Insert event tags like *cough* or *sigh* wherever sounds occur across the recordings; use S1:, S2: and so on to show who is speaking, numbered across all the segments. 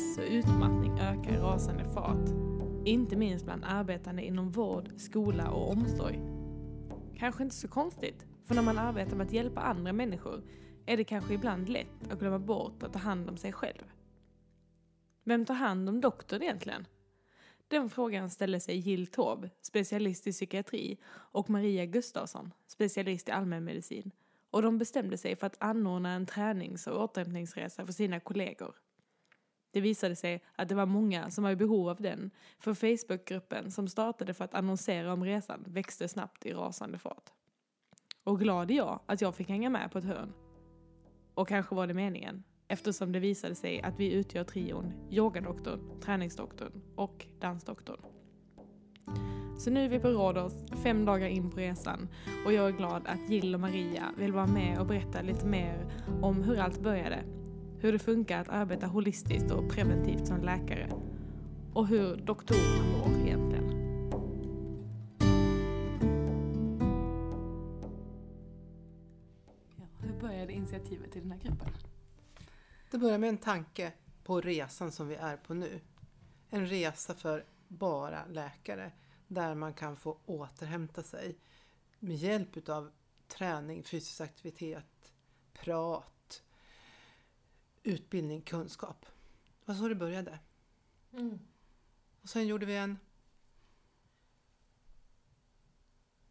S1: stress och utmattning ökar i rasande fart. Inte minst bland arbetande inom vård, skola och omsorg. Kanske inte så konstigt, för när man arbetar med att hjälpa andra människor är det kanske ibland lätt att glömma bort att ta hand om sig själv. Vem tar hand om doktorn egentligen? Den frågan ställer sig Jill Taube, specialist i psykiatri, och Maria Gustafsson, specialist i allmänmedicin. Och de bestämde sig för att anordna en tränings och återhämtningsresa för sina kollegor. Det visade sig att det var många som var i behov av den, för Facebookgruppen som startade för att annonsera om resan växte snabbt i rasande fart. Och glad är jag att jag fick hänga med på ett hörn. Och kanske var det meningen, eftersom det visade sig att vi utgör trion yogadoktorn, träningsdoktorn och dansdoktorn. Så nu är vi på Rhodos, fem dagar in på resan och jag är glad att Jill och Maria vill vara med och berätta lite mer om hur allt började, hur det funkar att arbeta holistiskt och preventivt som läkare och hur doktorerna mår egentligen. Ja, hur började initiativet till den här gruppen?
S2: Det börjar med en tanke på resan som vi är på nu. En resa för bara läkare där man kan få återhämta sig med hjälp utav träning, fysisk aktivitet, prat, utbildning, kunskap. Det var så det började.
S3: Mm.
S2: Och sen gjorde vi en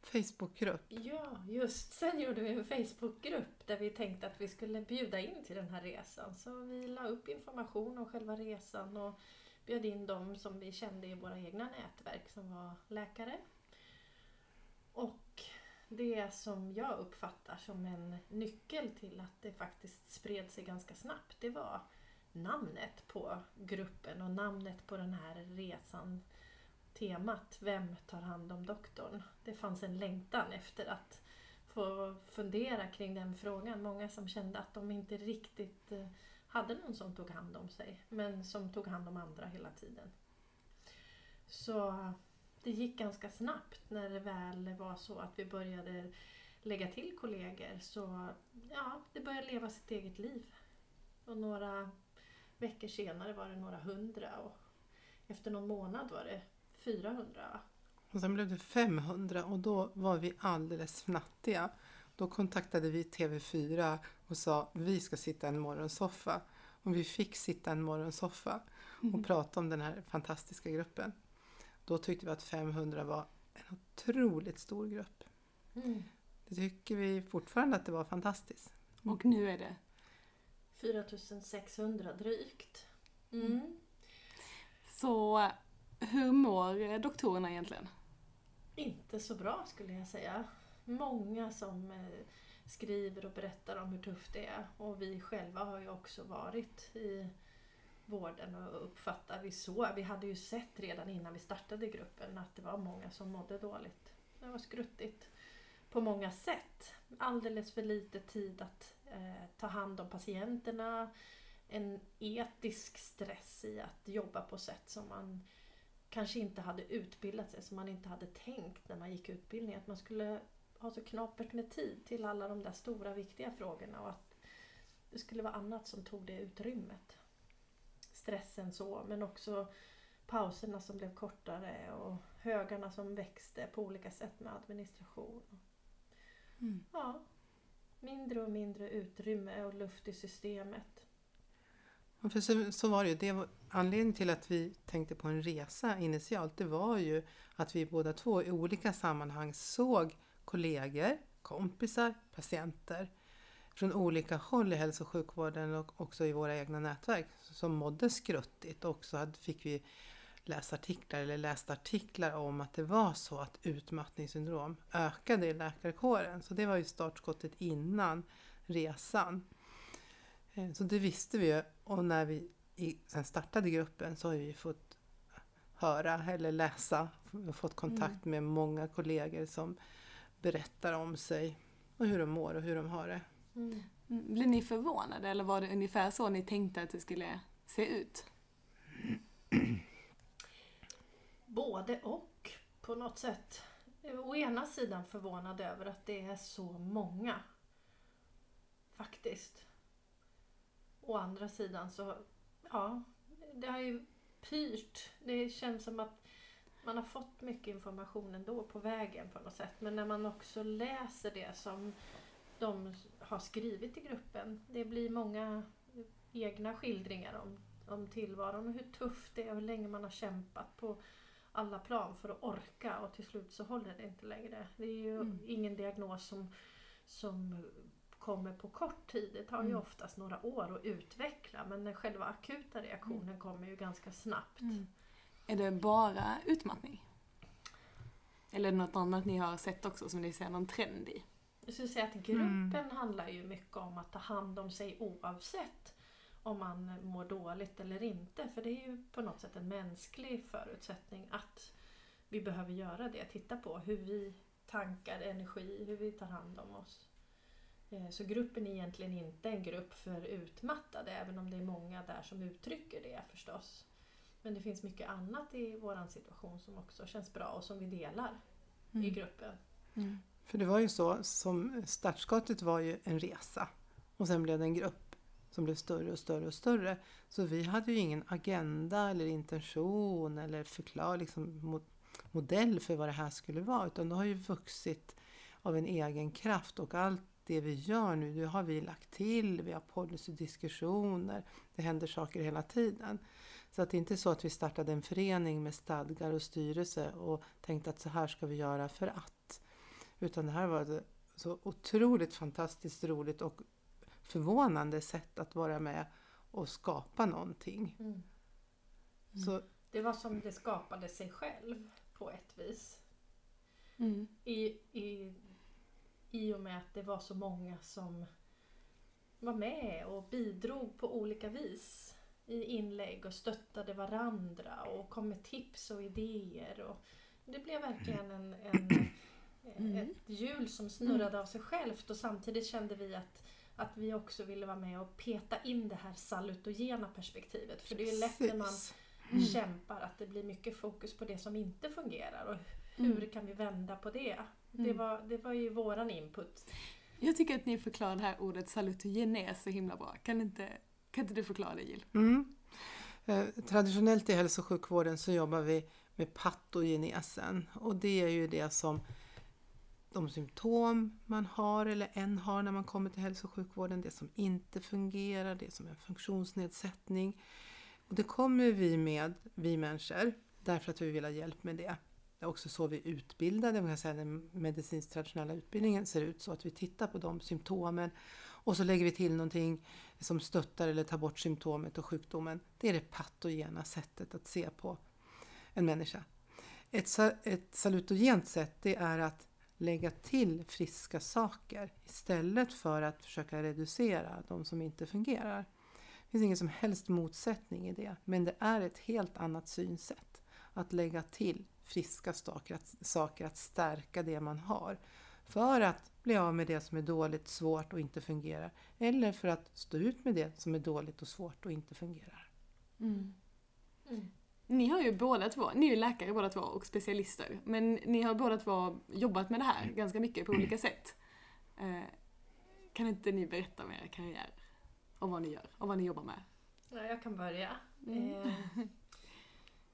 S2: Facebookgrupp.
S3: Ja, just. Sen gjorde vi en Facebookgrupp där vi tänkte att vi skulle bjuda in till den här resan. Så vi la upp information om själva resan och bjöd in dem som vi kände i våra egna nätverk som var läkare. Och det som jag uppfattar som en nyckel till att det faktiskt spred sig ganska snabbt, det var namnet på gruppen och namnet på den här resan. Temat Vem tar hand om doktorn? Det fanns en längtan efter att få fundera kring den frågan. Många som kände att de inte riktigt eh, hade någon som tog hand om sig, men som tog hand om andra hela tiden. Så det gick ganska snabbt när det väl var så att vi började lägga till kollegor. Så ja, det började leva sitt eget liv. Och några veckor senare var det några hundra och efter någon månad var det 400.
S2: Och sen blev det 500 och då var vi alldeles fnattiga. Då kontaktade vi TV4 och sa vi ska sitta en morgonsoffa. Och vi fick sitta en morgonsoffa och prata om den här fantastiska gruppen. Då tyckte vi att 500 var en otroligt stor grupp.
S3: Mm.
S2: Det tycker vi fortfarande att det var fantastiskt.
S1: Och nu är det
S3: 4600 drygt. Mm.
S1: Så hur mår doktorerna egentligen?
S3: Inte så bra skulle jag säga. Många som eh, skriver och berättar om hur tufft det är. Och vi själva har ju också varit i vården och uppfattar, vi såg, vi hade ju sett redan innan vi startade gruppen att det var många som mådde dåligt. Det var skruttigt på många sätt. Alldeles för lite tid att eh, ta hand om patienterna. En etisk stress i att jobba på sätt som man kanske inte hade utbildat sig, som man inte hade tänkt när man gick utbildningen. Att man skulle ha så knapert med tid till alla de där stora viktiga frågorna och att det skulle vara annat som tog det utrymmet. Stressen så, men också pauserna som blev kortare och högarna som växte på olika sätt med administration.
S1: Mm.
S3: Ja, mindre och mindre utrymme och luft i systemet.
S2: Ja, för så, så var det ju. Det var, anledningen till att vi tänkte på en resa initialt det var ju att vi båda två i olika sammanhang såg kollegor, kompisar, patienter från olika håll i hälso och sjukvården och också i våra egna nätverk som mådde skruttigt. Och så fick vi läsa artiklar eller läst artiklar om att det var så att utmattningssyndrom ökade i läkarkåren. Så det var ju startskottet innan resan. Eh, Så det visste vi ju och när vi sen startade gruppen så har vi fått höra eller läsa och fått kontakt med många kollegor som berättar om sig och hur de mår och hur de har det.
S3: Mm.
S1: Blev ni förvånade eller var det ungefär så ni tänkte att det skulle se ut?
S3: Både och på något sätt. Å ena sidan förvånad över att det är så många. Faktiskt. Å andra sidan så ja, det har ju pyrt. Det känns som att man har fått mycket information ändå på vägen på något sätt. Men när man också läser det som de har skrivit i gruppen. Det blir många egna skildringar om, om tillvaron och hur tufft det är och hur länge man har kämpat på alla plan för att orka och till slut så håller det inte längre. Det är ju
S2: Mm.
S3: ingen diagnos som, som kommer på kort tid. Det tar ju
S2: Mm.
S3: oftast några år att utveckla men den själva akuta reaktionen kommer ju ganska snabbt.
S4: Är det bara utmattning? Eller något annat ni har sett också som ni ser någon trend i?
S3: Jag skulle säga att gruppen handlar ju mycket om att ta hand om sig oavsett om man mår dåligt eller inte. För det är ju på något sätt en mänsklig förutsättning att vi behöver göra det. Titta på hur vi tankar energi, hur vi tar hand om oss. Eh, Så gruppen är egentligen inte en grupp för utmattade även om det är många där som uttrycker det förstås. Men det finns mycket annat i våran situation som också känns bra och som vi delar i gruppen.
S2: För det var ju så, som startskottet var ju en resa och sen blev det en grupp som blev större och större och större. Så vi hade ju ingen agenda eller intention eller förklar, liksom, modell för vad det här skulle vara utan det har ju vuxit av en egen kraft och allt det vi gör nu, det har vi lagt till, vi har policydiskussioner, det händer saker hela tiden. Så att det är inte så att vi startade en förening med stadgar och styrelse och tänkte att så här ska vi göra för att. Utan det här var ett så otroligt fantastiskt roligt och förvånande sätt att vara med och skapa någonting.
S3: Mm.
S2: Så
S3: Det var som det skapade sig själv på ett vis.
S4: Mm.
S3: I, i, I och med att det var så många som var med och bidrog på olika vis i inlägg och stöttade varandra och kom med tips och idéer. Och det blev verkligen en, en,
S4: Mm.
S3: ett hjul som snurrade av sig självt och samtidigt kände vi att, att vi också ville vara med och peta in det här salutogena perspektivet. För det är ju lätt när man.
S4: Mm.
S3: kämpar att det blir mycket fokus på det som inte fungerar och hur
S4: Mm.
S3: kan vi vända på det? Det,
S4: Mm.
S3: var, det var ju våran input.
S4: Jag tycker att ni förklarar det här ordet salutogenes så himla bra. Kan inte, kan inte du förklara det Jill?
S2: Mm. Eh, traditionellt i hälso och sjukvården så jobbar vi med patogenesen och det är ju det som de symptom man har eller en har när man kommer till hälso och sjukvården, det som inte fungerar, det som är en funktionsnedsättning. Och det kommer vi med, vi människor, därför att vi vill ha hjälp med det. Det är också så vi utbildade, man kan säga den medicinskt traditionella utbildningen ser ut så att vi tittar på de symptomen och så lägger vi till någonting som stöttar eller tar bort symptomet och sjukdomen. Det är det patogena sättet att se på en människa. Ett, ett salutogent sätt det är att lägga till friska saker istället för att försöka reducera de som inte fungerar. Det finns ingen som helst motsättning i det, men det är ett helt annat synsätt. Att lägga till friska saker, att, saker, att stärka det man har. För att bli av med det som är dåligt, svårt och inte fungerar. Eller för att stå ut med det som är dåligt och svårt och inte fungerar.
S3: Mm. mm.
S4: Ni har ju båda två, ni är ju läkare båda två och specialister, men ni har båda två jobbat med det här ganska mycket på olika sätt. Eh, kan inte ni berätta om er karriär? Och vad ni gör, och vad ni jobbar med?
S3: Ja, jag kan börja.
S4: Mm.
S3: Eh,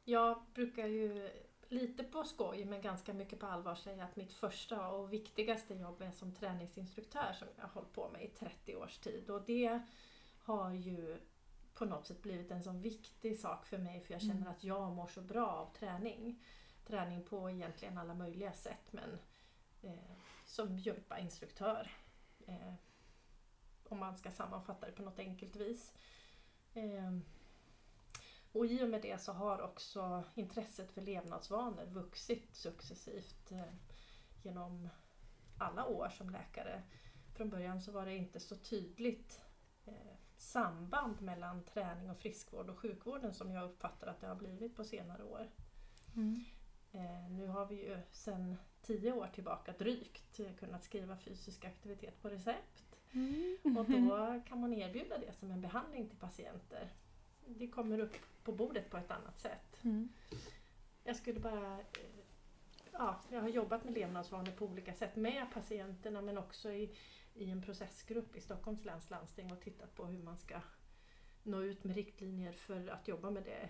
S3: jag brukar ju lite på skoj men ganska mycket på allvar säga att mitt första och viktigaste jobb är som träningsinstruktör som jag har hållit på med i 30 års tid. Och det har ju på något sätt blivit en sån viktig sak för mig för jag känner att jag mår så bra av träning. Träning på egentligen alla möjliga sätt men eh, som gympainstruktör. Eh, om man ska sammanfatta det på något enkelt vis. Eh, och i och med det så har också intresset för levnadsvanor vuxit successivt eh, genom alla år som läkare. Från början så var det inte så tydligt eh, samband mellan träning och friskvård och sjukvården som jag uppfattar att det har blivit på senare år. Eh, nu har vi ju sedan tio år tillbaka drygt kunnat skriva fysisk aktivitet på recept. Och då *laughs* kan man erbjuda det som en behandling till patienter. Det kommer upp på bordet på ett annat sätt. Jag skulle bara... eh, Ja, jag har jobbat med levnadsvanor på olika sätt med patienterna men också i, i en processgrupp i Stockholms läns landsting och tittat på hur man ska nå ut med riktlinjer för att jobba med det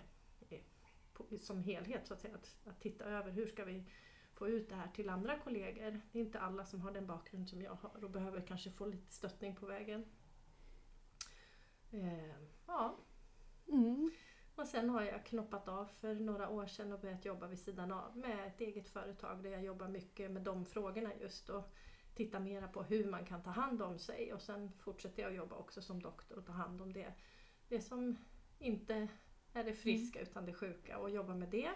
S3: som helhet. Så att. Att, att titta över hur ska vi få ut det här till andra kollegor. Det är inte alla som har den bakgrund som jag har och behöver kanske få lite stöttning på vägen. Eh, ja,
S4: Mm.
S3: och sen har jag knoppat av för några år sedan och börjat jobba vid sidan av med ett eget företag där jag jobbar mycket med de frågorna just och tittar mera på hur man kan ta hand om sig och sen fortsätter jag jobba också som doktor och ta hand om det, det som inte är det friska utan det sjuka och jobba med det.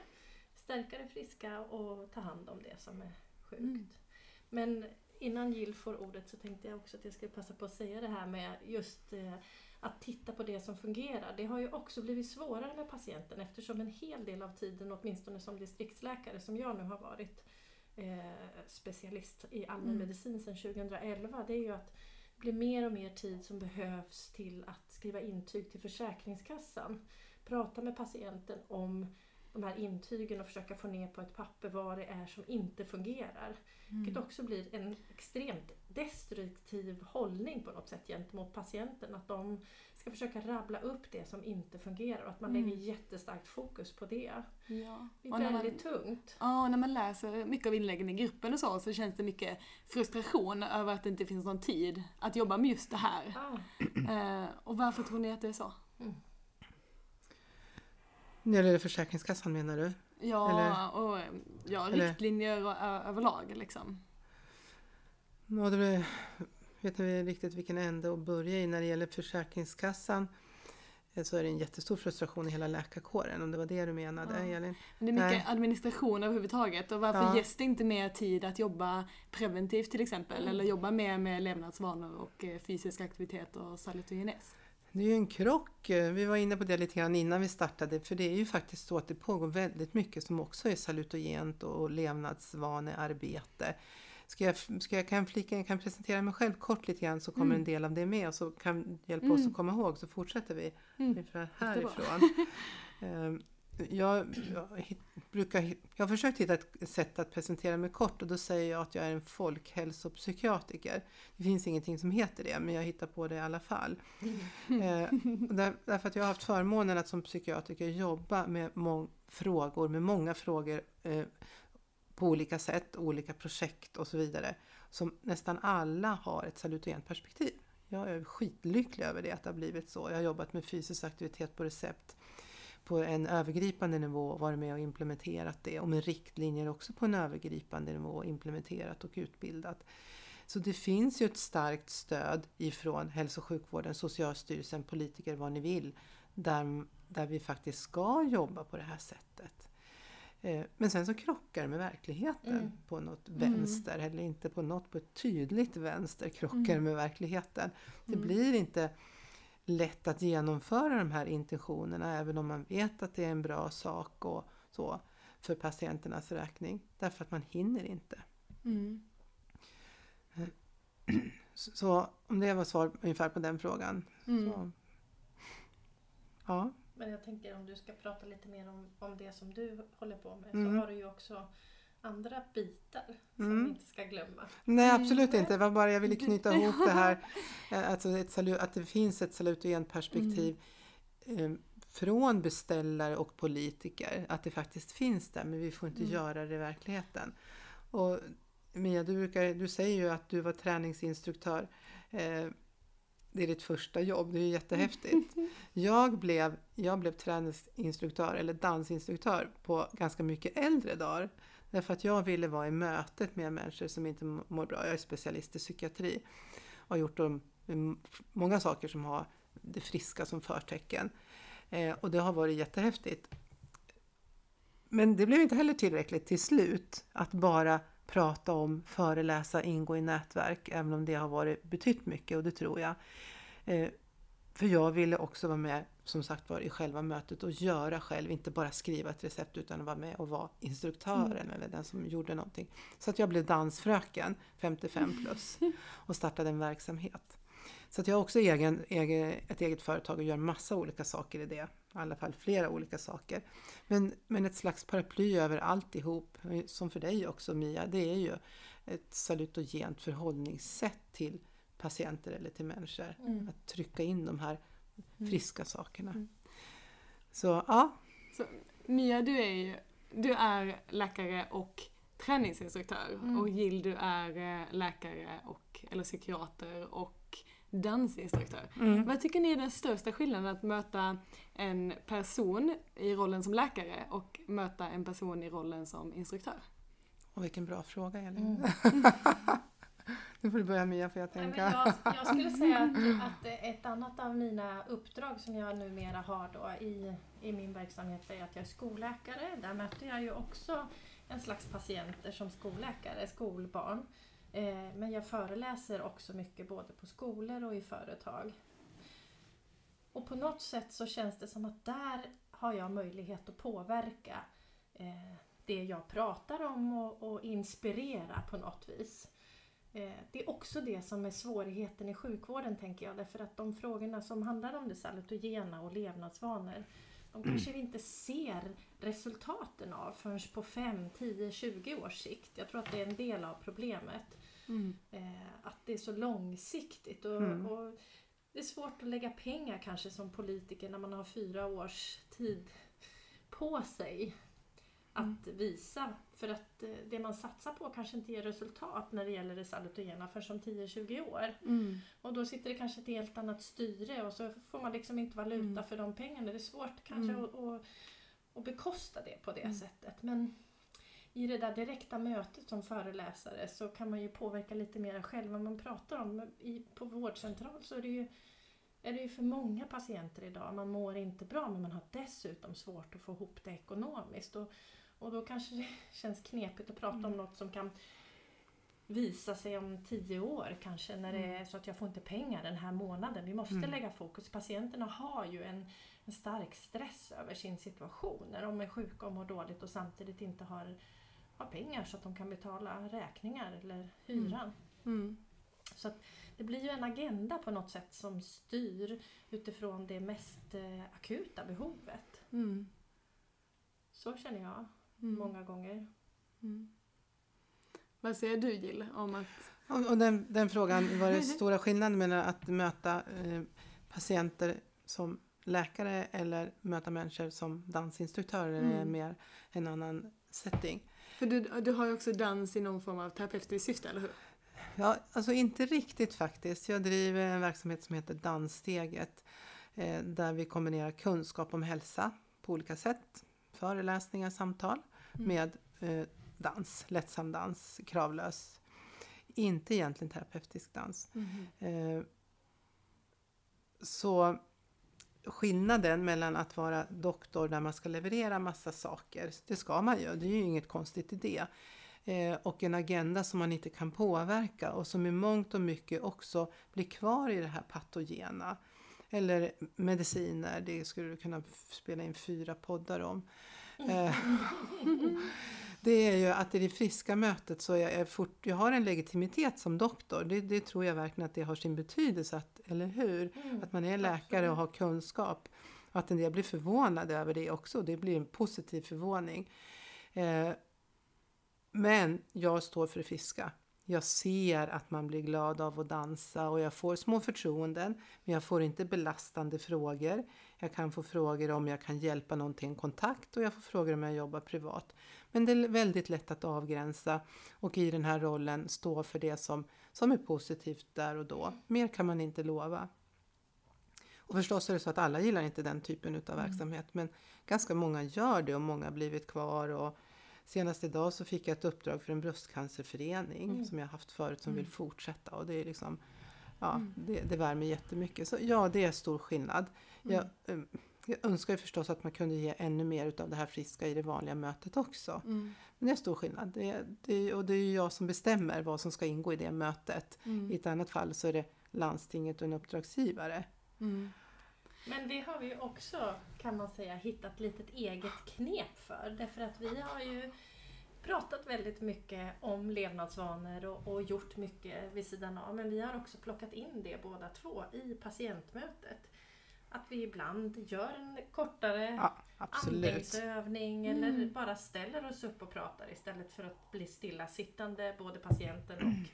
S3: Stärka det friska och ta hand om det som är sjukt.
S4: Mm.
S3: Men innan Jill får ordet så tänkte jag också att jag skulle passa på att säga det här med just eh, att titta på det som fungerar. Det har ju också blivit svårare med patienten eftersom en hel del av tiden, åtminstone som distriktsläkare som jag nu har varit specialist i allmänmedicin sedan 2011, det är ju att det blir mer och mer tid som behövs till att skriva intyg till Försäkringskassan. Prata med patienten om de här intygen och försöka få ner på ett papper vad det är som inte fungerar. Vilket också blir en extremt destruktiv hållning på något sätt gentemot patienten. Att de ska försöka rabbla upp det som inte fungerar och att man
S4: Mm.
S3: lägger jättestarkt fokus på det.
S4: Ja.
S3: Det är
S4: Och när man-
S3: väldigt tungt.
S4: Ja, och när man läser mycket av inläggen i gruppen och så, så känns det mycket frustration över att det inte finns någon tid att jobba med just det här.
S3: Ah,
S4: Eh, och varför tror ni att det är så?
S2: När det gäller Försäkringskassan menar du?
S4: Ja,
S2: Eller-
S4: och ja,
S2: eller-
S4: riktlinjer och, ö- överlag liksom.
S2: Ja, det blir, vet inte riktigt vilken ände att börja i. När det gäller Försäkringskassan eh, så är det en jättestor frustration i hela läkarkåren om det var det du menade
S4: Ja.
S2: Elin.
S4: Men det är mycket
S2: Nej.
S4: administration överhuvudtaget och varför
S2: Ja.
S4: ges det inte mer tid att jobba preventivt till exempel?
S3: Mm.
S4: Eller jobba mer med levnadsvanor och eh, fysisk aktivitet och salutogenes?
S2: Det är ju en krock. Vi var inne på det lite grann innan vi startade. För det är ju faktiskt så att det pågår väldigt mycket som också är salutogent och levnadsvanearbete. Ska jag, ska jag kan flika, jag kan presentera mig själv kort lite grann så kommer
S4: Mm.
S2: en del av det med och så kan hjälpa
S4: Mm.
S2: oss att komma ihåg så fortsätter vi
S4: Mm.
S2: ungefär härifrån. *laughs* Ehm, jag, jag, brukar, jag har försökt hitta ett sätt att presentera mig kort och då säger jag att jag är en folkhälsopsykiatriker. Det finns ingenting som heter det men jag hittar på det i alla fall. Eh, och *laughs* där, därför att jag har haft förmånen att som psykiatriker jobba med mång- frågor, med många frågor eh, på olika sätt, olika projekt och så vidare. Som nästan alla har ett salutogent perspektiv. Jag är skitlycklig över det, att det har blivit så. Jag har jobbat med fysisk aktivitet på recept på en övergripande nivå och varit med och implementerat det och med riktlinjer också på en övergripande nivå implementerat och utbildat. Så det finns ju ett starkt stöd ifrån hälso och sjukvården, Socialstyrelsen, politiker, vad ni vill, där, där vi faktiskt ska jobba på det här sättet. Eh, Men sen så krockar det med verkligheten
S3: Mm.
S2: på något
S4: Mm.
S2: vänster, eller inte på något, på ett tydligt vänster krockar
S4: Mm.
S2: med verkligheten. Det
S4: Mm.
S2: blir inte lätt att genomföra de här intentionerna även om man vet att det är en bra sak och så för patienternas räkning. Därför att man hinner inte.
S4: Mm.
S2: Så, så om det var svar ungefär på den frågan.
S4: Mm.
S2: Så. Ja,
S3: Men jag tänker om du ska prata lite mer om, om det som du håller på med
S2: Mm.
S3: så har du ju också andra bitar som
S2: Mm.
S3: vi inte ska glömma.
S2: nej
S4: Mm.
S2: absolut inte. Det var bara jag ville knyta ihop det här. *laughs* eh, Alltså ett salu- att det finns ett salutogent perspektiv eh, från beställare och politiker. Att det faktiskt finns där men vi får inte
S4: Mm.
S2: göra det i verkligheten. Och Mia, du, brukar, du säger ju att du var träningsinstruktör. Det är ditt första jobb, det är jättehäftigt. *laughs* Jag blev, jag blev träningsinstruktör eller dansinstruktör på ganska mycket äldre dagar. Därför att jag ville vara i mötet med människor som inte mår bra. Jag är specialist i psykiatri och har gjort många saker som har det friska som förtecken. Eh, och det har varit jättehäftigt. Men det blev inte heller tillräckligt till slut att bara prata om, föreläsa, ingå i nätverk, även om det har varit betytt mycket och det tror jag. Eh, för jag ville också vara med, som sagt var, i själva mötet och göra själv, inte bara skriva ett recept utan vara med och vara instruktören eller den som gjorde någonting. Så att jag blev dansfröken, 55 plus, *laughs* och startade en verksamhet. Så att jag har också egen, egen, ett eget företag och gör massa olika saker i det. I alla fall flera olika saker. Men, men ett slags paraply över alltihop, som för dig också Mia, det är ju ett salutogent förhållningssätt till patienter eller till människor.
S4: Mm.
S2: Att trycka in de här friska sakerna.
S4: Mm.
S2: Så ja,
S4: Så, Mia, du är ju du är läkare och träningsinstruktör
S3: Mm.
S4: och Jill, du är eh, läkare och, eller psykiater och dansinstruktör.
S2: mm.
S4: Vad tycker ni är den största skillnaden att möta en person i rollen som läkare och möta en person i rollen som instruktör?
S2: Och vilken bra fråga Elin.
S3: Mm. *laughs*
S2: nu får du börja Mia får jag
S3: Nej,
S2: tänka.
S3: jag, jag skulle *laughs* säga att, att ett annat av mina uppdrag som jag numera har då i, i min verksamhet är att jag är skolläkare. Där möter jag ju också en slags patienter som skolläkare, skolbarn. Eh, men jag föreläser också mycket både på skolor och i företag. Och på något sätt så känns det som att där har jag möjlighet att påverka eh, det jag pratar om och, inspirera på något vis. Eh, det är också det som är svårigheten i sjukvården tänker jag. Därför att de frågorna som handlar om det salutogena och levnadsvanor de kanske vi inte ser resultaten av förrän på 5, 10, 20 års sikt. Jag tror att det är en del av problemet. Eh, att det är så långsiktigt. Och,
S2: Mm.
S3: och det är svårt att lägga pengar kanske som politiker när man har fyra års tid på sig att visa. För att eh, det man satsar på kanske inte ger resultat när det gäller det salutogena förrän om 10-20 år.
S4: Mm.
S3: Och då sitter det kanske ett helt annat styre och så får man liksom inte valuta
S4: Mm.
S3: för de pengarna. Det är svårt kanske
S4: Mm.
S3: att, att, att bekosta det på det
S4: Mm.
S3: sättet. Men i det där direkta mötet som föreläsare så kan man ju påverka lite mer själv vad man pratar om. I, på vårdcentral så är det ju är det ju för många patienter idag. Man mår inte bra men man har dessutom svårt att få ihop det ekonomiskt. Och, och då kanske det *laughs* känns knepigt att prata om
S4: Mm.
S3: något som kan visa sig om tio år kanske när det
S4: Mm.
S3: är så att jag får inte pengar den här månaden. Vi måste
S2: Mm.
S3: lägga fokus. Patienterna har ju en, en stark stress över sin situation när de är sjuka och mår dåligt och samtidigt inte har, har pengar så att de kan betala räkningar eller hyran.
S4: Mm.
S3: Så att det blir ju en agenda på något sätt som styr utifrån det mest eh, akuta behovet.
S4: Mm.
S3: Så känner jag
S4: Mm.
S3: många gånger.
S4: Mm. Vad säger du Jill om att...
S2: Och, och den, den frågan, var det *laughs* stora skillnaden mellan att möta eh, patienter som läkare eller möta människor som dansinstruktör eller är
S4: Mm.
S2: mer en annan setting?
S4: För du, du har ju också dans i någon form av terapeutiskt syfte, eller hur?
S2: Ja, alltså inte riktigt faktiskt. Jag driver en verksamhet som heter Danssteget eh, där vi kombinerar kunskap om hälsa på olika sätt. Föreläsningar, samtal
S4: Mm.
S2: Med eh, dans, lättsam dans, kravlös. Inte egentligen terapeutisk dans.
S4: Mhm.
S2: Eh, så skillnaden mellan att vara doktor där man ska leverera massa saker, det ska man ju, det är ju inget konstigt i det. Eh, och en agenda som man inte kan påverka och som i mångt och mycket också blir kvar i det här patogena. Eller mediciner, det skulle du kunna spela in fyra poddar om. Eh, *laughs* det är ju att i det friska mötet så jag, fort, jag har en legitimitet som doktor. Det, det tror jag verkligen att det har sin betydelse, att, eller hur?
S3: Mm.
S2: Att man är läkare och har kunskap. Och att en del blir förvånade över det också. Det blir en positiv förvåning. Eh, men jag står för det friska. Jag ser att man blir glad av att dansa och jag får små förtroenden. Men jag får inte belastande frågor. Jag kan få frågor om jag kan hjälpa någon till en kontakt och jag får frågor om jag jobbar privat. Men det är väldigt lätt att avgränsa och i den här rollen stå för det som, som är positivt där och då. Mer kan man inte lova. Och förstås är det så att alla gillar inte den typen utav verksamhet men ganska många gör det och många har blivit kvar. Och senast idag så fick jag ett uppdrag för en bröstcancerförening
S3: Mm.
S2: som jag haft förut som
S4: Mm.
S2: vill fortsätta och det är liksom Ja,
S4: Mm.
S2: det, det värmer jättemycket. Så ja, det är stor skillnad. Jag, eh, jag önskar ju förstås att man kunde ge ännu mer utav det här friska i det vanliga mötet också.
S4: Mm.
S2: Men det är stor skillnad. Det, det, och det är ju jag som bestämmer vad som ska ingå i det mötet. I
S4: Mm.
S2: ett annat fall så är det landstinget och en uppdragsgivare.
S4: Mm.
S3: Men det har vi ju också, kan man säga, hittat litet eget knep för. Därför att vi har ju pratat väldigt mycket om levnadsvanor och, och gjort mycket vid sidan av. Men vi har också plockat in det båda två i patientmötet. Att vi ibland gör en kortare
S2: Ja,
S3: andningsövning
S4: Mm.
S3: eller bara ställer oss upp och pratar istället för att bli stillasittande, både patienten och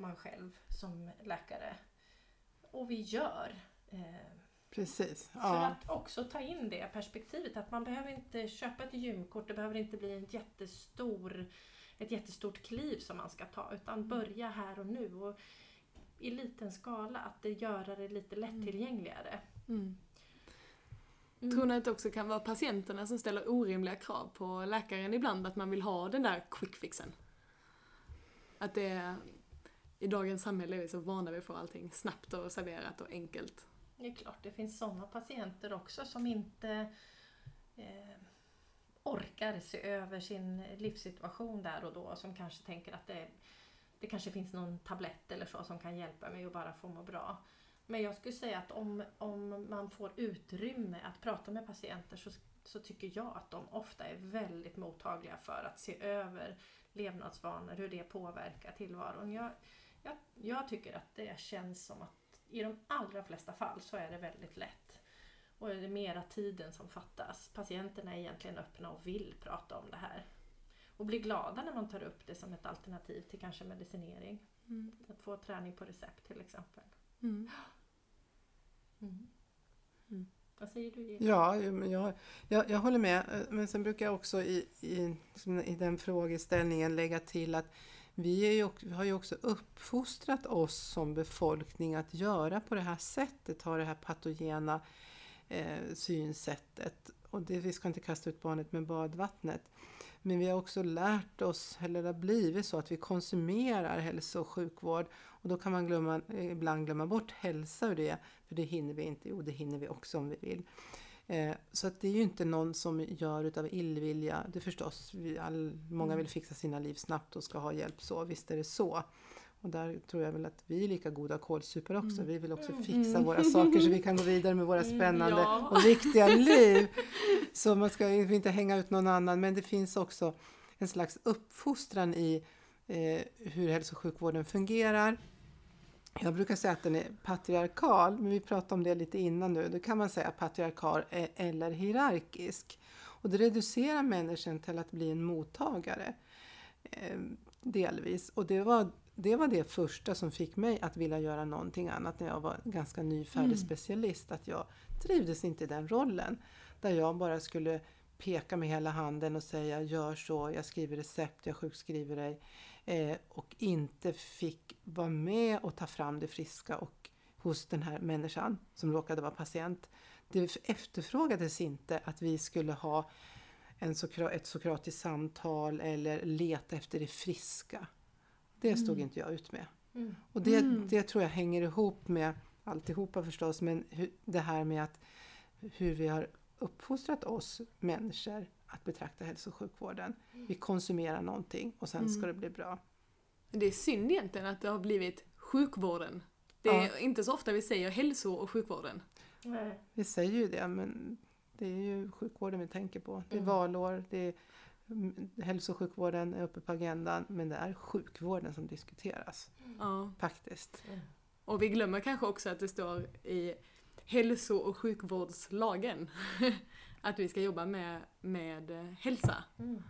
S3: man själv som läkare. Och vi gör. Eh,
S2: Precis.
S3: För
S2: Ja.
S3: att också ta in det perspektivet att man behöver inte köpa ett gymkort, det behöver inte bli en jättestor, ett jättestort kliv som man ska ta utan börja här och nu och i liten skala att det göra det lite lättillgängligare.
S4: Mm.
S3: Mm.
S4: Tror ni att det också kan vara patienterna som ställer orimliga krav på läkaren ibland? Att man vill ha den där quick fixen? Att det i dagens samhälle är vi så vana vid att få allting snabbt och serverat och enkelt.
S3: Det är klart, det finns sådana patienter också som inte eh, orkar se över sin livssituation där och då. Som kanske tänker att det, det kanske finns någon tablett eller så som kan hjälpa mig att bara få må bra. Men jag skulle säga att om, om man får utrymme att prata med patienter så, så tycker jag att de ofta är väldigt mottagliga för att se över levnadsvanor, hur det påverkar tillvaron. Jag, jag, jag tycker att det känns som att i de allra flesta fall så är det väldigt lätt. Och är det mera tiden som fattas. Patienterna är egentligen öppna och vill prata om det här. Och blir glada när man tar upp det som ett alternativ till kanske medicinering. Att få träning på recept till exempel.
S4: Mm.
S3: Mm. Vad säger du Jill?
S2: Ja, jag, jag, jag håller med. Eh, Men sen brukar jag också i, i, i den frågeställningen lägga till att vi, är ju, vi har ju också uppfostrat oss som befolkning att göra på det här sättet, ha det här patogena eh, synsättet. Och det, vi ska inte kasta ut barnet med badvattnet. Men vi har också lärt oss, eller det har blivit så att vi konsumerar hälso och sjukvård. Och då kan man glömma, ibland glömma bort hälsa ur det, för det hinner vi inte. Jo, det hinner vi också om vi vill. Eh, så att det är ju inte någon som gör utav illvilja. Det är förstås, vi all, många vill fixa sina liv snabbt och ska ha hjälp så, visst är det så. Och där tror jag väl att vi är lika goda kålsupare också. Vi vill också fixa våra saker så vi kan gå vidare med våra spännande
S4: ja.
S2: och viktiga *laughs* liv. Så man ska inte hänga ut någon annan. Men det finns också en slags uppfostran i eh, hur hälso och sjukvården fungerar. Jag brukar säga att den är patriarkal, men vi pratade om det lite innan nu. Då kan man säga patriarkal e- eller hierarkisk. Och det reducerar människan till att bli en mottagare. Eh, delvis. Och det var, det var det första som fick mig att vilja göra någonting annat när jag var ganska nyfärdig specialist. Att jag trivdes inte i den rollen. Där jag bara skulle peka med hela handen och säga gör så, jag skriver recept, jag sjukskriver dig. Eh, och inte fick vara med och ta fram det friska och hos den här människan som råkade vara patient. Det efterfrågades inte att vi skulle ha en sokra- ett sokratiskt samtal eller leta efter det friska. Det stod inte jag ut med.
S3: Mm.
S2: Och det, det tror jag hänger ihop med alltihopa förstås, men det här med att hur vi har uppfostrat oss människor att betrakta hälso och sjukvården. Vi konsumerar någonting och sen ska det bli bra.
S4: Det är synd egentligen att det har blivit sjukvården. Det är inte så ofta vi säger hälso och sjukvården.
S3: Nej.
S2: Vi säger ju det, men det är ju sjukvården vi tänker på. Det är
S3: Mm.
S2: valår, det är, mm, hälso och sjukvården är uppe på agendan, men det är sjukvården som diskuteras
S4: Ja.
S2: faktiskt.
S4: Och vi glömmer kanske också att det står i hälso och sjukvårdslagen *laughs* att vi ska jobba med, med eh, hälsa.
S3: Mm.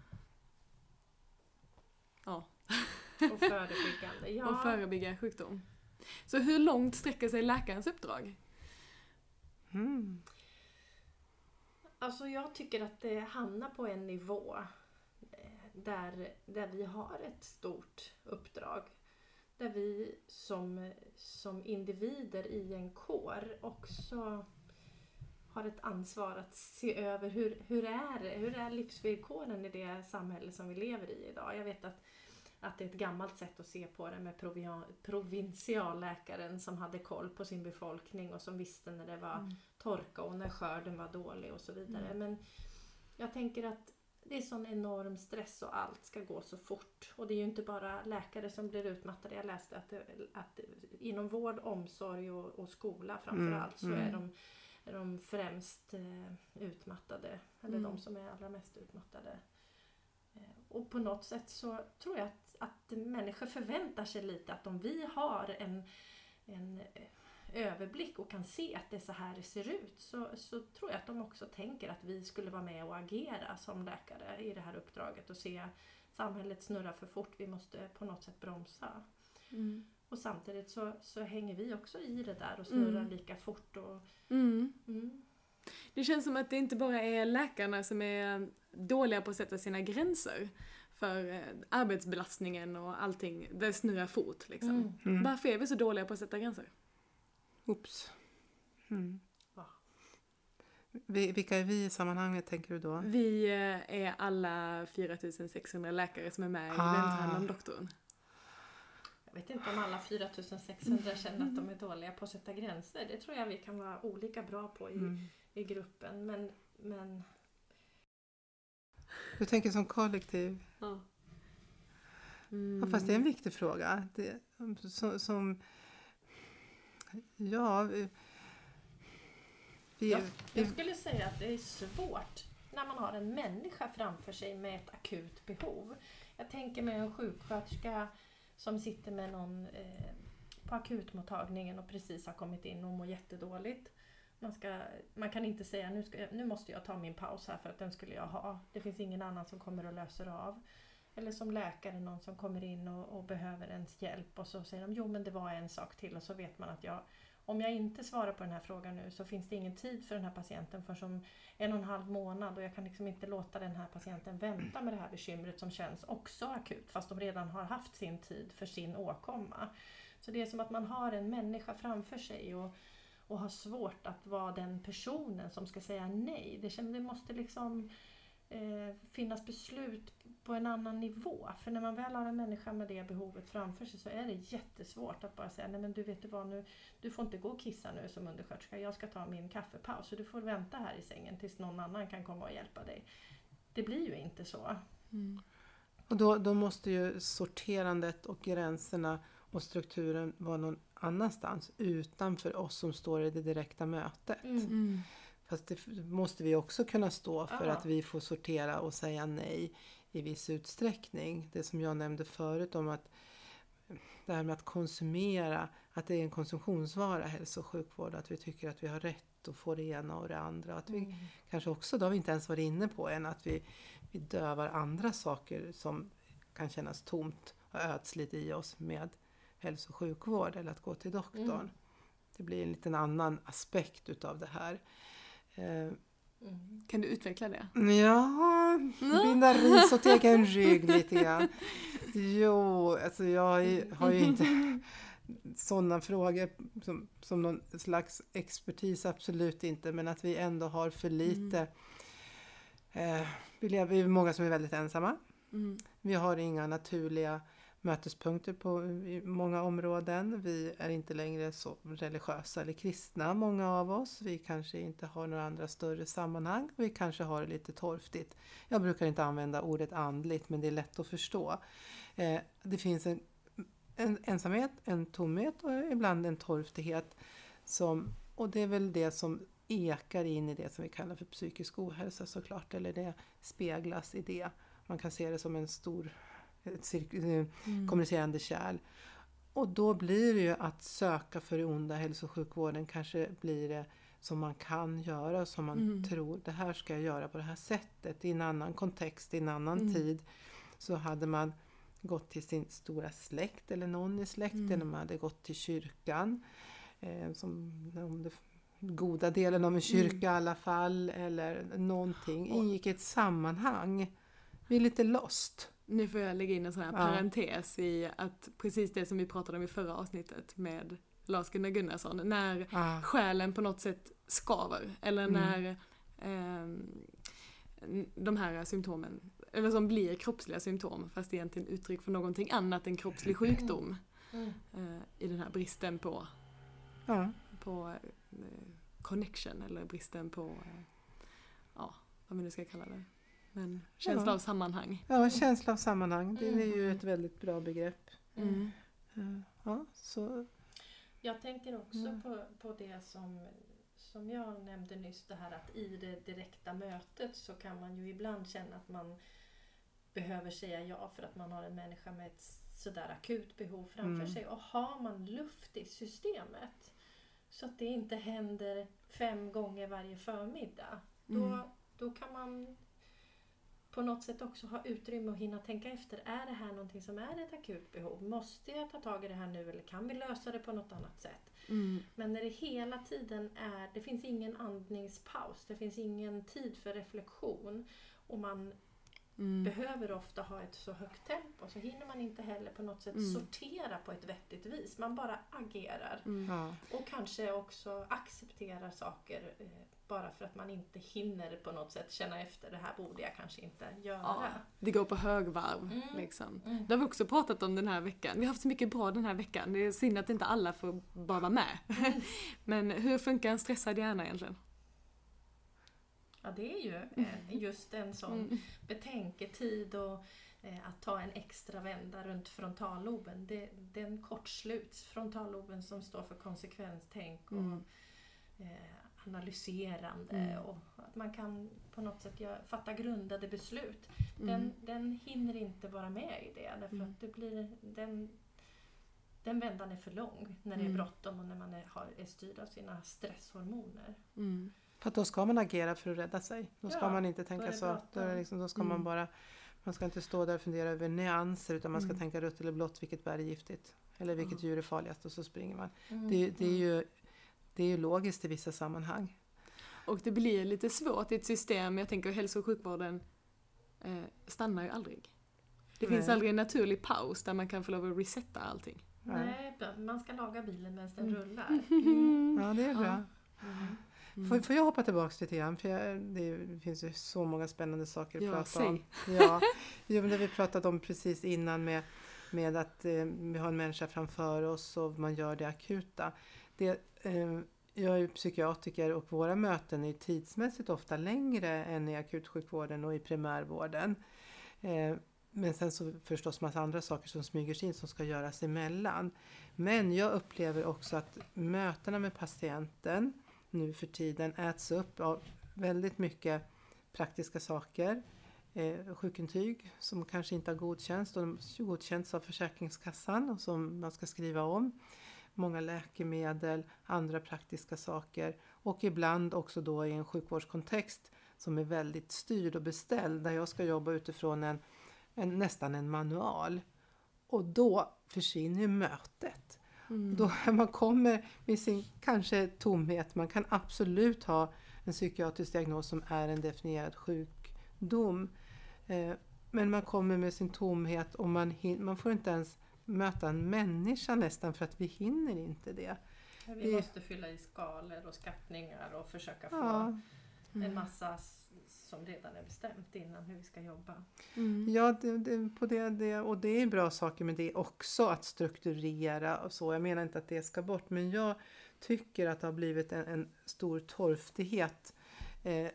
S4: Ja.
S3: Och förebyggande. *laughs* Ja.
S4: Och förebygga sjukdom. Så hur långt sträcker sig läkarens uppdrag?
S2: Mm.
S3: Alltså jag tycker att det hamnar på en nivå eh, där, där vi har ett stort uppdrag. Där vi som, som individer i en kår också har ett ansvar att se över hur, hur, är, det? hur är livsvillkoren i det samhälle som vi lever i idag. Jag vet att, att det är ett gammalt sätt att se på det med provia- provinsialläkaren som hade koll på sin befolkning och som visste när det var torka och när skörden var dålig och så vidare. Men jag tänker att det är sån enorm stress och allt ska gå så fort. Och det är ju inte bara läkare som blir utmattade. Jag läste att, att inom vård, omsorg och, och skola framförallt så är de, är de främst eh, utmattade. Eller de som är allra mest utmattade. Eh, och på något sätt så tror jag att, att människor förväntar sig lite att om vi har en, en eh, överblick och kan se att det är så här det ser ut så, så tror jag att de också tänker att vi skulle vara med och agera som läkare i det här uppdraget och se samhället snurra för fort, vi måste på något sätt bromsa. Och samtidigt så, så hänger vi också i det där och snurrar
S4: Mm.
S3: lika fort. Och,
S4: Mm.
S3: mm.
S4: Det känns som att det inte bara är läkarna som är dåliga på att sätta sina gränser för eh, arbetsbelastningen och allting. Det snurrar fort liksom.
S3: Mm.
S2: Mm.
S4: Varför är vi så dåliga på att sätta gränser?
S2: Oops. Mm.
S3: Va?
S2: Vi, vilka är vi i sammanhanget tänker du då?
S4: Vi eh, är alla 4600 läkare som är med i
S2: Ah.
S4: Vem tar hand om doktorn?
S3: Jag vet inte om alla 4600 känner att de är dåliga på att sätta gränser. Det tror jag vi kan vara olika bra på i,
S2: Mm.
S3: i gruppen. Men, men
S2: Du tänker som kollektiv?
S4: Ja.
S2: Ja, fast det är en viktig fråga. Det, som, som, ja, vi, vi,
S3: jag, jag skulle säga att det är svårt när man har en människa framför sig med ett akut behov. Jag tänker mig en sjuksköterska som sitter med någon eh, på akutmottagningen och precis har kommit in och mår jättedåligt. Man, ska, man kan inte säga nu, ska, nu måste jag ta min paus här för att den skulle jag ha. Det finns ingen annan som kommer och löser av. Eller som läkare, någon som kommer in och, och behöver ens hjälp och så säger de jo men det var en sak till och så vet man att jag om jag inte svarar på den här frågan nu så finns det ingen tid för den här patienten för som en och en halv månad och jag kan liksom inte låta den här patienten vänta med det här bekymret som känns också akut fast de redan har haft sin tid för sin åkomma. Så det är som att man har en människa framför sig och, och har svårt att vara den personen som ska säga nej. Det, känns, det måste liksom eh, finnas beslut på en annan nivå. För när man väl har en människa med det behovet framför sig så är det jättesvårt att bara säga nej men du vet du vad nu, du får inte gå och kissa nu som undersköterska, jag ska ta min kaffepaus så du får vänta här i sängen tills någon annan kan komma och hjälpa dig. Det blir ju inte så.
S4: Mm.
S2: och då, då måste ju sorterandet och gränserna och strukturen vara någon annanstans utanför oss som står i det direkta mötet.
S4: Mm.
S2: Fast det måste vi också kunna stå för
S3: Ja.
S2: att vi får sortera och säga nej i viss utsträckning. Det som jag nämnde förut om att det här med att konsumera, att det är en konsumtionsvara hälso och sjukvård, att vi tycker att vi har rätt att få det ena och det andra. Att vi kanske också, det har vi inte ens varit inne på än, att vi, vi dövar andra saker som kan kännas tomt och ödsligt i oss med hälso och sjukvård eller att gå till doktorn.
S3: Mm.
S2: Det blir en liten annan aspekt utav det här. Eh,
S3: Mm.
S4: Kan du utveckla det?
S2: Ja, binda ris åt egen rygg lite grann. Jo, alltså jag har ju, inte *laughs* sådana frågor som, som någon slags expertis, absolut inte. Men att vi ändå har för lite. Eh, vi lever, vi är många som är väldigt ensamma.
S4: Mm.
S2: Vi har inga naturliga mötespunkter på många områden. Vi är inte längre så religiösa eller kristna, många av oss. Vi kanske inte har några andra större sammanhang. Vi kanske har det lite torftigt. Jag brukar inte använda ordet andligt, men det är lätt att förstå. Eh, det finns en, en ensamhet, en tomhet och ibland en torftighet. Som, och det är väl det som ekar in i det som vi kallar för psykisk ohälsa såklart, eller det speglas i det. Man kan se det som en stor ett eh,
S4: Mm.
S2: kommunicerande kärl. Och då blir det ju att söka för det onda hälso och sjukvården kanske blir det som man kan göra, som man
S4: Mm.
S2: tror, det här ska jag göra på det här sättet. I en annan kontext, i en annan
S4: Mm.
S2: tid så hade man gått till sin stora släkt eller någon i släkten,
S4: Mm.
S2: man hade gått till kyrkan. Eh, som om det goda delen av en kyrka i alla fall, eller någonting. Ingick i ett sammanhang. Vi är lite lost.
S4: Nu får jag lägga in en sån här
S2: Ja.
S4: parentes i att precis det som vi pratade om i förra avsnittet med Lars-Gunnar Gunnarsson, när
S2: Ah.
S4: själen på något sätt skaver eller
S2: Mm.
S4: när ehm, de här symptomen, eller som blir kroppsliga symptom fast egentligen uttryck för någonting annat än kroppslig sjukdom
S3: Mm.
S4: eh, i den här bristen på,
S2: Ja.
S4: på eh, connection eller bristen på, eh, ja vad vi nu ska kalla det. Men känsla
S2: Ja.
S4: av sammanhang.
S2: Ja, känsla av sammanhang. Det är ju
S4: Mm.
S2: ett väldigt bra begrepp.
S4: Mm.
S2: Eh, Ja, så
S3: Jag tänker också
S2: Mm.
S3: på, på det som, som jag nämnde nyss, det här att i det direkta mötet så kan man ju ibland känna att man behöver säga ja för att man har en människa med ett sådär akut behov framför
S2: Mm.
S3: sig. Och har man luft i systemet så att det inte händer fem gånger varje förmiddag, då,
S4: Mm.
S3: då kan man på något sätt också ha utrymme och hinna tänka efter. Är det här någonting som är ett akut behov? Måste jag ta tag i det här nu eller kan vi lösa det på något annat sätt?
S4: Mm.
S3: Men när det hela tiden är, det finns ingen andningspaus, det finns ingen tid för reflektion och man
S4: Mm.
S3: behöver ofta ha ett så högt tempo så hinner man inte heller på något sätt
S4: Mm.
S3: sortera på ett vettigt vis. Man bara agerar
S4: Mm.
S2: Ja.
S3: och kanske också accepterar saker eh, bara för att man inte hinner på något sätt känna efter det här borde jag kanske inte
S4: Ja,
S3: göra.
S4: det går på högvarv.
S3: Mm.
S4: Liksom.
S3: Mm.
S4: Det har vi också pratat om den här veckan. Vi har haft så mycket bra den här veckan. Det är synd att inte alla får bara vara med. *laughs* Men hur funkar en stressad hjärna egentligen?
S3: Ja, det är ju eh, just en sån
S4: Mm.
S3: betänketid och eh, att ta en extra vända runt frontalloben. Det, den kortsluts. Frontalloben som står för konsekvenstänk och
S4: Mm.
S3: Analyserande
S4: Mm.
S3: och att man kan på något sätt göra, fatta grundade beslut.
S4: Mm.
S3: Den, den hinner inte vara med i det därför
S4: Mm.
S3: att det blir den, den vändan är för lång när det är
S4: Mm.
S3: bråttom och när man är, har, är styrd av sina stresshormoner.
S4: Mm.
S2: För då ska man agera för att rädda sig. Då ska
S3: Ja,
S2: man inte tänka så. Då, är liksom, då ska
S4: Mm.
S2: man bara man ska inte stå där och fundera över nyanser utan man ska
S4: Mm.
S2: tänka rött eller blått, vilket bär är giftigt. Eller vilket
S4: Ja.
S2: djur är farligast och så springer man.
S3: Mm.
S2: Det, det, är ju, det är ju logiskt i vissa sammanhang.
S4: Och det blir lite svårt i ett system, jag tänker hälso och sjukvården eh, stannar ju aldrig. Det finns
S2: Nej.
S4: aldrig en naturlig paus där man kan få lov att resetta allting.
S3: Nej, man ska laga bilen medan den
S4: Mm.
S3: rullar. *laughs*
S2: Ja, det är bra.
S3: Mm.
S4: Mm.
S2: Får, får jag hoppa tillbaka lite grann? För jag, det finns ju så många spännande saker att
S4: Ja,
S2: prata
S4: säg.
S2: om. Ja, jo, men det vi pratade om precis innan med, med att eh, vi har en människa framför oss och man gör det akuta. Det, Ehm, jag är ju psykiatriker och våra möten är tidsmässigt ofta längre än i akutsjukvården och i primärvården. Ehm, men sen så förstås massa andra saker som smyger sig in som ska göras emellan. Men jag upplever också att mötena med patienten nu för tiden äts upp av väldigt mycket praktiska saker. Eh, sjukintyg som kanske inte har godkänts och de har godkänts av Försäkringskassan och som man ska skriva om. Många läkemedel, andra praktiska saker och ibland också då i en sjukvårdskontext som är väldigt styrd och beställd där jag ska jobba utifrån en, en nästan en manual. Och då försvinner mötet.
S4: Mm.
S2: Då *laughs* man kommer med sin kanske tomhet, man kan absolut ha en psykiatrisk diagnos som är en definierad sjukdom. Eh, men man kommer med sin tomhet och man, man får inte ens möta en människa nästan för att vi hinner inte det.
S3: Vi
S2: Vi-
S3: måste fylla i skalor och skattningar och försöka få
S2: Ja,
S3: en
S4: Mm.
S3: massa s- som redan är bestämt innan hur vi ska jobba.
S4: Mm.
S2: ja det, det, på det, det, och det är bra saker med det också att strukturera och så. Jag menar inte att det ska bort men jag tycker att det har blivit en, en stor torftighet eh,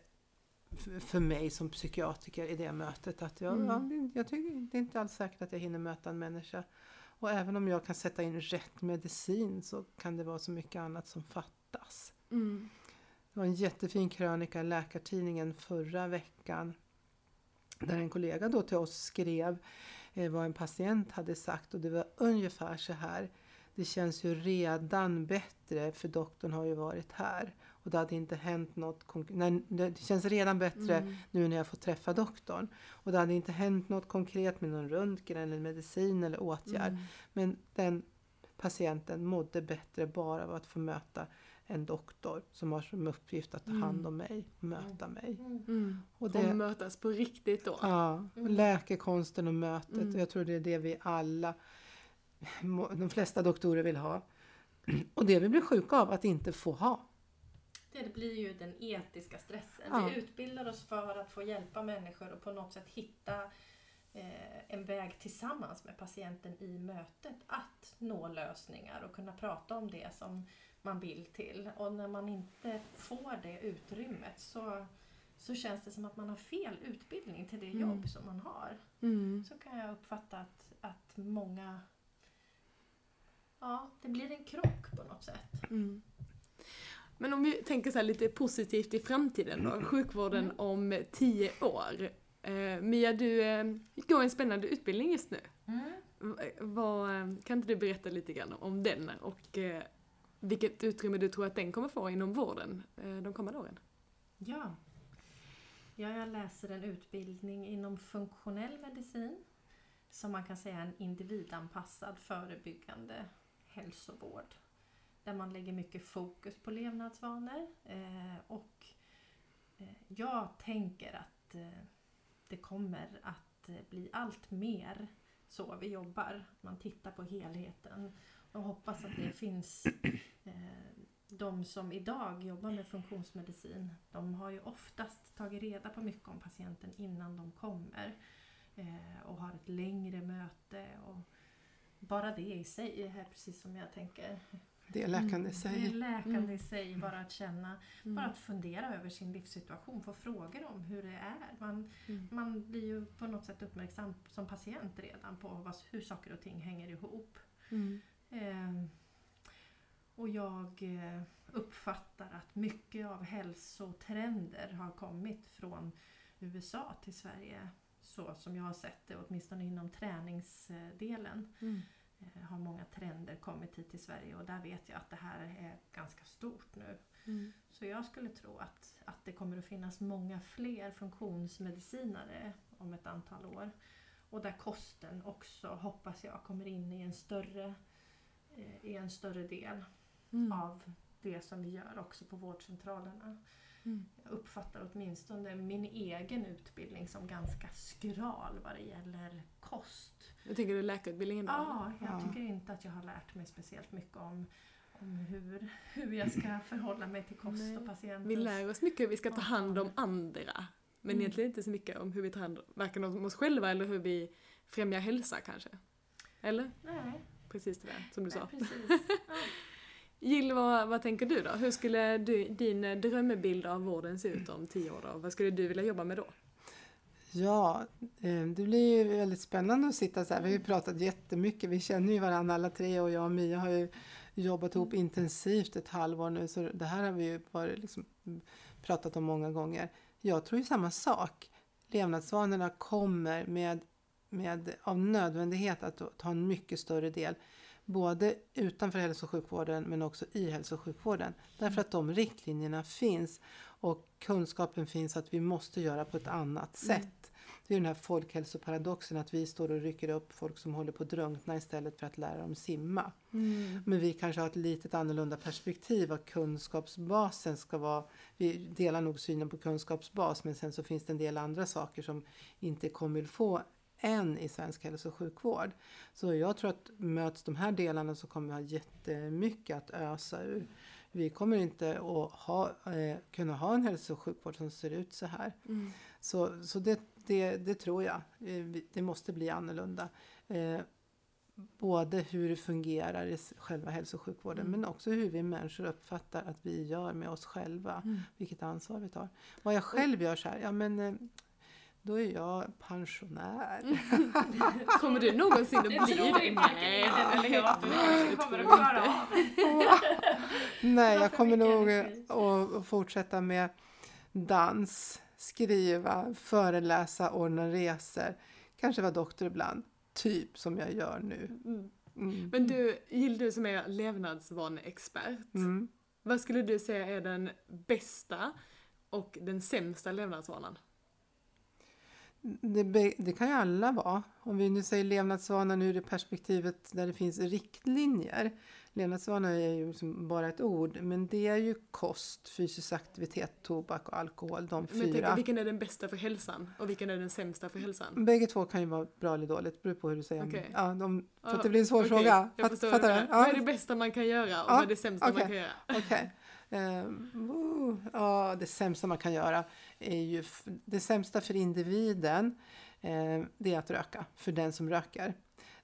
S2: för mig som psykiatriker i det mötet. Att jag,
S4: Mm.
S2: ja, det- jag tycker det är inte alls säkert att jag hinner möta en människa. Och även om jag kan sätta in rätt medicin så kan det vara så mycket annat som fattas.
S4: Mm.
S2: Det var en jättefin krönika i Läkartidningen förra veckan. Där en kollega då till oss skrev eh, vad en patient hade sagt och det var ungefär så här. Det känns ju redan bättre för doktorn har ju varit här. Och det hade inte hänt något Nej, Det känns redan bättre
S4: Mm.
S2: nu när jag får träffa doktorn. Och det hade inte hänt något konkret med någon röntgen eller medicin eller åtgärd.
S4: Mm.
S2: Men den patienten mådde bättre bara av att få möta en doktor som har som uppgift att ta hand
S4: Mm.
S2: om mig och möta mig.
S4: Mm.
S2: Och
S4: Och
S2: det,
S4: mötas på riktigt då.
S2: ja,
S3: Mm.
S2: läkekonsten och mötet.
S4: Mm.
S2: Och jag tror det är det vi alla, de flesta doktorer vill ha. *clears throat* Och det vi blir sjuka av att inte få ha.
S3: Det blir ju den etiska stressen.
S2: Ja.
S3: Vi utbildar oss för att få hjälpa människor och på något sätt hitta eh, en väg tillsammans med patienten i mötet att nå lösningar och kunna prata om det som man vill till. Och när man inte får det utrymmet så, så känns det som att man har fel utbildning till det
S4: Mm.
S3: jobb som man har.
S4: Mm.
S3: Så kan jag uppfatta att, att många... Ja, det blir en krock på något sätt.
S4: Mm. Men om vi tänker så här lite positivt i framtiden då, sjukvården
S3: Mm.
S4: om tio år. Eh, Mia, du eh, går en spännande utbildning just nu. V- Vad, eh, kan inte du berätta lite grann om den och eh, vilket utrymme du tror att den kommer få inom vården eh, de kommande åren?
S3: Ja. Ja, jag läser en utbildning inom funktionell medicin som man kan säga är en individanpassad förebyggande hälsovård. Där man lägger mycket fokus på levnadsvanor eh, och eh, jag tänker att eh, det kommer att eh, bli allt mer så vi jobbar. Man tittar på helheten och hoppas att det finns eh, de som idag jobbar med funktionsmedicin, de har ju oftast tagit reda på mycket om patienten innan de kommer eh, och har ett längre möte. Och bara det i sig är precis som jag tänker.
S2: Det är läkande i
S3: Det är
S2: sig.
S3: läkande
S4: Mm.
S3: i sig, bara att känna,
S4: Mm.
S3: bara att fundera över sin livssituation, få frågor om hur det är. Man,
S4: Mm.
S3: man blir ju på något sätt uppmärksam som patient redan på vad, hur saker och ting hänger ihop.
S4: Mm.
S3: Eh, och jag eh, uppfattar att mycket av hälsotrender har kommit från USA till Sverige. Så som jag har sett det, åtminstone inom träningsdelen.
S4: Mm.
S3: Eh, har många trender kommit hit till Sverige och där vet jag att det här är ganska stort nu.
S4: Mm.
S3: Så jag skulle tro att, att det kommer att finnas många fler funktionsmedicinare om ett antal år. Och där kosten också, hoppas jag, kommer in i en större, eh, i en större del
S4: Mm.
S3: av det som vi gör också på vårdcentralerna.
S4: Mm.
S3: Jag uppfattar åtminstone min egen utbildning som ganska skral vad det gäller kost.
S4: Jag tänker du läkarutbildningen då?
S3: Ja, jag
S2: Ja.
S3: tycker inte att jag har lärt mig speciellt mycket om, om hur, hur jag ska *clears throat* förhålla mig till kost
S4: Nej.
S3: och patientens...
S4: Vi lär oss mycket hur vi ska ta hand om andra. Men
S3: Mm.
S4: egentligen inte så mycket om hur vi tar hand varken om oss själva eller hur vi främjar hälsa kanske. Eller?
S3: Nej,
S4: Precis det där som du
S3: nej
S4: sa.
S3: precis. *laughs* Ja.
S4: Jill, vad, vad tänker du då? Hur skulle du, din drömbild av vården se ut om tio år då? Vad skulle du vilja jobba med då?
S2: Ja, eh, det blir ju väldigt spännande att sitta så här. Vi har ju pratat jättemycket. Vi känner ju varandra alla tre och jag och Mia har ju jobbat ihop intensivt ett halvår nu. Så det här har vi ju bara liksom pratat om många gånger. Jag tror ju samma sak. Levnadsvanorna kommer med, med av nödvändighet att ta en mycket större del. Både utanför hälso och sjukvården men också i hälso och sjukvården. Därför att de riktlinjerna finns och kunskapen finns att vi måste göra på ett annat
S4: Mm.
S2: sätt. Det är den här folkhälsoparadoxen att vi står och rycker upp folk som håller på att drunkna istället för att lära dem simma. Men vi kanske har ett litet annorlunda perspektiv vad kunskapsbasen ska vara. Vi delar nog synen på kunskapsbas men sen så finns det en del andra saker som inte kommer att få än i svensk hälso och sjukvård. Så jag tror att möts de här delarna så kommer vi ha jättemycket att ösa ur. Vi kommer inte att ha, eh, kunna ha en hälso och sjukvård som ser ut så här.
S4: Mm.
S2: Så, så det, det, det tror jag. Eh, Det måste bli annorlunda. Eh, både hur det fungerar i själva hälso och sjukvården
S4: Mm.
S2: men också hur vi människor uppfattar att vi gör med oss själva.
S4: Mm.
S2: Vilket ansvar vi tar. Vad jag själv gör så här, ja men eh, då är jag pensionär. *laughs*
S4: Kommer du någonsin att bli
S3: Det *laughs*
S4: Nej.
S3: Jag
S4: Nej,
S3: kommer.
S2: Nej, jag nog att fortsätta med dans, skriva, föreläsa, ordna resor. Kanske vara doktor ibland. Typ som jag gör nu.
S4: Mm.
S2: Mm.
S4: Men du, Jill, du som är levnadsvaneexpert.
S2: Mm.
S4: Vad skulle du säga är den bästa och den sämsta levnadsvanan?
S2: Det, det kan ju alla vara. Om vi nu säger levnadsvanan ur det perspektivet där det finns riktlinjer. Levnadsvana är ju liksom bara ett ord, men det är ju kost, fysisk aktivitet, tobak och alkohol, de
S4: Men jag tänker,
S2: fyra.
S4: vilken är den bästa för hälsan och vilken är den sämsta för hälsan?
S2: Bägge två kan ju vara bra eller dåligt, beror på hur du säger.
S4: Okej.
S2: Ja, de, så att det blir en svår
S4: Okej,
S2: fråga. Fatt- fattar du? Ja.
S4: Vad är det bästa man kan göra och
S2: Ja,
S4: vad är det sämsta man
S2: okej.
S4: kan göra?
S2: Okej. Ehm, oh, ja, det sämsta man kan göra är ju... Det sämsta för individen eh, det är att röka, för den som röker.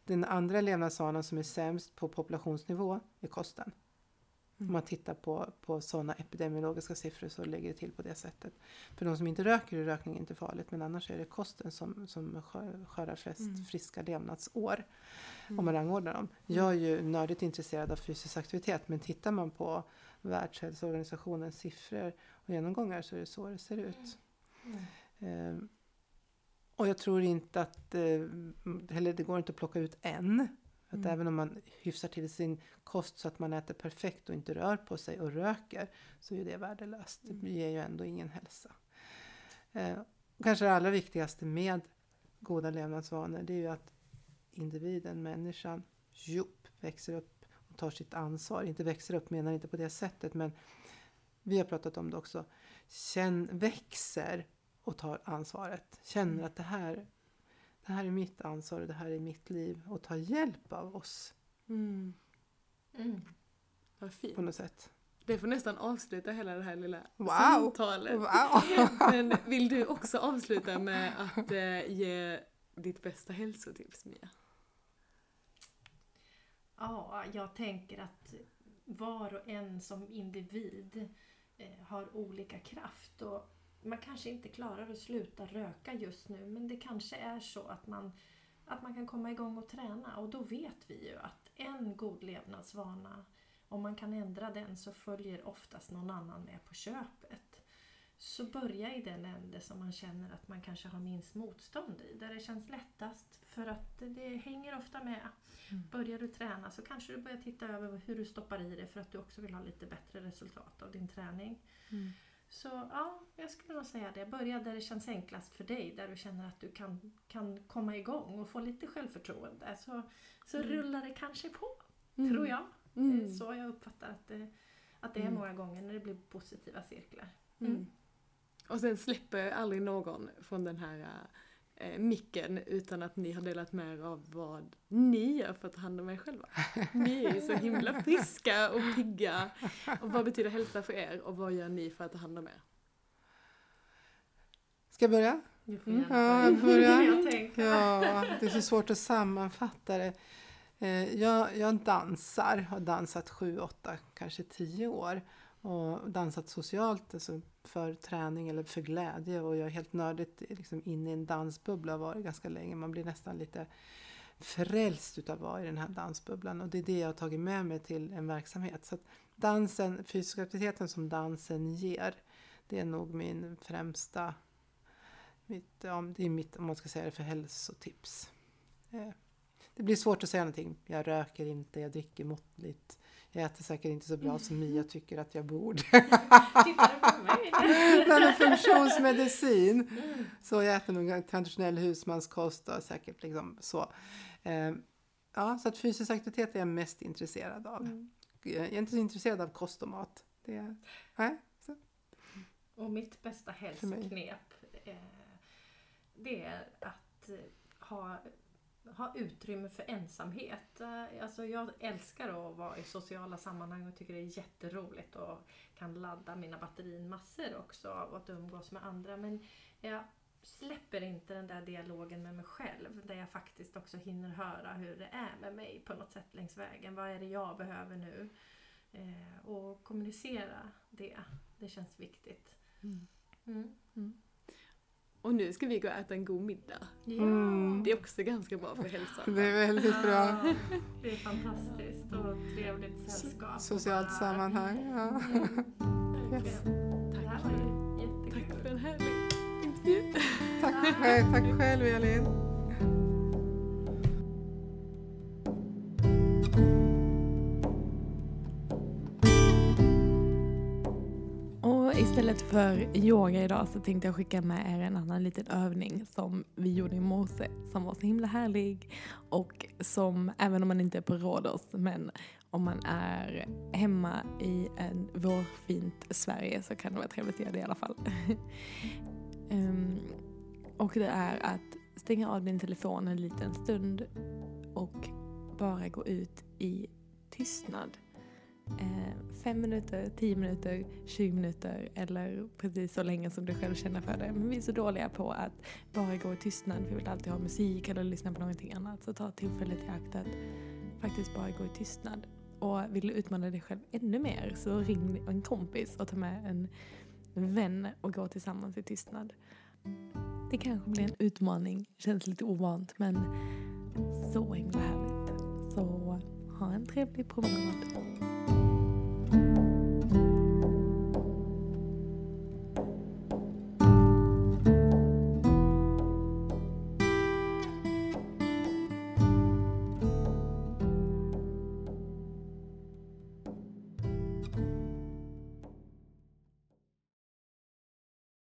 S2: Den andra levnadsvanan som är sämst på populationsnivå är kosten.
S4: Mm.
S2: Om man tittar på, på sådana epidemiologiska siffror så ligger det till på det sättet. För de som inte röker är rökning inte farligt men annars är det kosten som, som skö- skördar flest
S4: Mm.
S2: friska levnadsår
S4: Mm.
S2: om man rangordnar dem. Jag är ju nördigt intresserad av fysisk aktivitet men tittar man på Världshälsoorganisationens siffror och genomgångar så är det så det ser ut.
S3: Mm.
S2: Ehm, och jag tror inte att, eh, eller det går inte att plocka ut en. Att
S4: Mm.
S2: även om man hyfsar till sin kost så att man äter perfekt och inte rör på sig och röker så är det värdelöst. Det
S4: Mm.
S2: ger ju ändå ingen hälsa. Eh, kanske det allra viktigaste med goda levnadsvanor det är ju att individen, människan, jupp, växer upp och tar sitt ansvar. Inte växer upp menar inte på det sättet men vi har pratat om det också. Känn, växer och tar ansvaret. Känner att det här, det här är mitt ansvar och det här är mitt liv och tar hjälp av oss
S4: Mm.
S3: Mm.
S4: Vad
S2: på
S4: fint.
S2: något sätt.
S4: Det får nästan avsluta hela det här lilla
S2: Wow.
S4: samtalet.
S2: Wow! *laughs*
S4: Men vill du också avsluta med att eh, ge ditt bästa hälsotips Mia?
S3: Ja, jag tänker att var och en som individ eh, har olika kraft. Och man kanske inte klarar att sluta röka just nu men det kanske är så att man, att man kan komma igång och träna. Och då vet vi ju att en god levnadsvana, om man kan ändra den så följer oftast någon annan med på köpet. Så börja i den ände som man känner att man kanske har minst motstånd i, där det känns lättast. För att det hänger ofta med. Börjar du träna så kanske du börjar titta över hur du stoppar i det för att du också vill ha lite bättre resultat av din träning. Så ja, jag skulle nog säga det. Börja där det känns enklast för dig, där du känner att du kan, kan komma igång och få lite självförtroende. Så, så rullar det kanske på, tror jag. Det är
S4: Mm.
S3: så jag uppfattar att det, att det är
S2: Mm.
S3: många gånger när det blir positiva cirklar.
S4: Mm. Och sen släpper aldrig någon från den här eh, micken utan att ni har delat med er av vad ni gör för att ta hand om er själva. Ni är ju så himla *laughs* friska och pigga. Och vad betyder hälsa för er och vad gör ni för att ta hand om er?
S2: Ska jag börja? Mm. Ja, jag
S3: börja.
S2: börjar. *laughs* Ja, det är så svårt att sammanfatta det. Eh, Jag, jag dansar, har dansat sju, åtta, kanske tio år. Och dansat socialt, alltså för träning eller för glädje. Och jag är helt nördigt liksom inne i en dansbubbla och varit ganska länge. Man blir nästan lite frälst utav att vara i den här dansbubblan. Och det är det jag har tagit med mig till en verksamhet. Så att dansen, fysisk aktiviteten som dansen ger, det är nog min främsta mitt, ja, det är mitt, om man ska säga det, för hälsotips. Eh, det blir svårt att säga någonting. Jag röker inte, jag dricker måttligt. Jag äter säkert inte så bra som Mia tycker att jag borde. *laughs*
S3: Tittar du på mig? *laughs*
S2: Med funktionsmedicin.
S3: Mm.
S2: Så jag äter nog traditionell husmanskost och säkert liksom så. Eh, Ja, så att fysisk aktivitet är jag mest intresserad av.
S3: Mm.
S2: Jag är inte så intresserad av kost och mat. Det är, nej, så.
S3: Och mitt bästa hälsoknep eh, det är att eh, ha, ha utrymme för ensamhet. Eh, Alltså jag älskar att vara i sociala sammanhang och tycker det är jätteroligt och kan ladda mina batterier massor också av att umgås med andra. Men jag släpper inte den där dialogen med mig själv där jag faktiskt också hinner höra hur det är med mig på något sätt längs vägen. Vad är det jag behöver nu? Eh, och kommunicera det. Det känns viktigt. Mm.
S4: Och nu ska vi gå och äta en god middag.
S2: Mm.
S4: Det är också ganska bra för hälsan.
S2: Det är väldigt bra.
S3: Ja, det är fantastiskt och trevligt sällskap.
S2: Socialt
S3: bara-
S2: sammanhang. Ja.
S3: Mm,
S2: Yes.
S3: verkligen. Det här var ju
S4: Tack
S3: jättekul.
S4: för en härlig intervju.
S2: Tack, tack själv Elin.
S1: Istället för yoga idag så tänkte jag skicka med er en annan liten övning som vi gjorde i morse som var så himla härlig och som även om man inte är på Rhodos men om man är hemma i en vårfint Sverige så kan det vara trevligt att göra det i alla fall. um, *laughs* och det är att stänga av din telefon en liten stund och bara gå ut i tystnad. Eh, fem minuter, tio minuter, 20 minuter eller precis så länge som du själv känner för det. Men vi är så dåliga på att bara gå i tystnad. Vi vill alltid ha musik eller lyssna på någonting annat. Så ta tillfället i akt att faktiskt bara gå i tystnad. Och vill du utmana dig själv ännu mer så ring en kompis och ta med en vän och gå tillsammans i tystnad. Det kanske blir en utmaning, känns lite ovant men så himla härligt. Så ha en trevlig promenad.